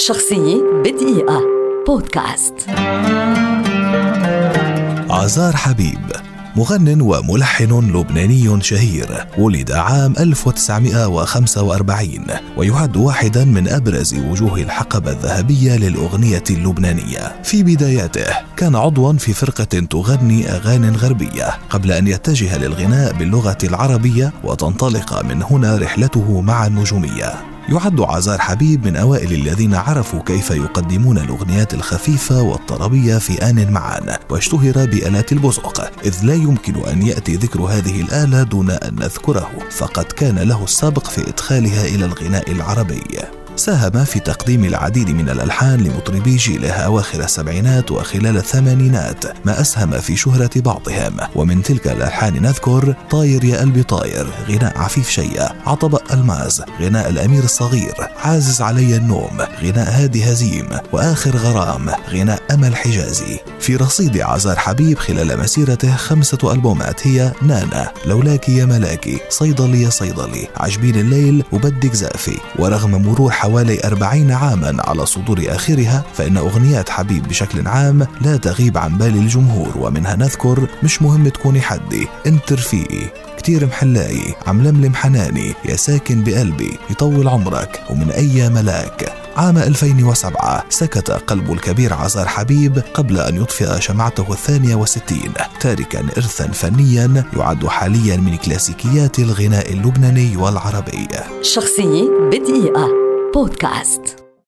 شخصية بدقيقة بودكاست عزار حبيب مغن وملحن لبناني شهير ولد عام 1945 ويعد واحدا من أبرز وجوه الحقبة الذهبية للأغنية اللبنانية. في بداياته كان عضوا في فرقة تغني اغاني غربية قبل أن يتجه للغناء باللغة العربية وتنطلق من هنا رحلته مع النجومية. يعد عزار حبيب من أوائل الذين عرفوا كيف يقدمون الأغنيات الخفيفة والطربية في آن معا واشتهر بآلات البزق إذ لا يمكن أن يأتي ذكر هذه الآلة دون أن نذكره فقد كان له السابق في إدخالها إلى الغناء العربي. ساهم في تقديم العديد من الألحان لمطربي جيله أواخر السبعينات وخلال الثمانينات ما أسهم في شهرة بعضهم. ومن تلك الألحان نذكر طاير يا قلبي طاير غناء عفيف شية عطبق ألماز غناء الأمير الصغير. عازز علي النوم غناء هادي هزيم. وآخر غرام غناء أمل حجازي. في رصيد عزار حبيب خلال مسيرته خمسة ألبومات هي نانا لولاكي يا ملاكي صيدلي يا صيدلي. عجبين الليل وبدك زافي. ورغم مرور حوالي أربعين عاما على صدور آخرها فإن أغنيات حبيب بشكل عام لا تغيب عن بال الجمهور ومنها نذكر مش مهم تكوني حدي انت رفيقي كتير محلاي عم لملم حناني يا ساكن بقلبي يطول عمرك ومن أي ملاك؟ عام 2007 سكت قلب الكبير عزار حبيب قبل أن يطفئ شمعته الثانية وستين تاركا إرثا فنيا يعد حاليا من كلاسيكيات الغناء اللبناني والعربي. شخصية بدقيقة. بودكاست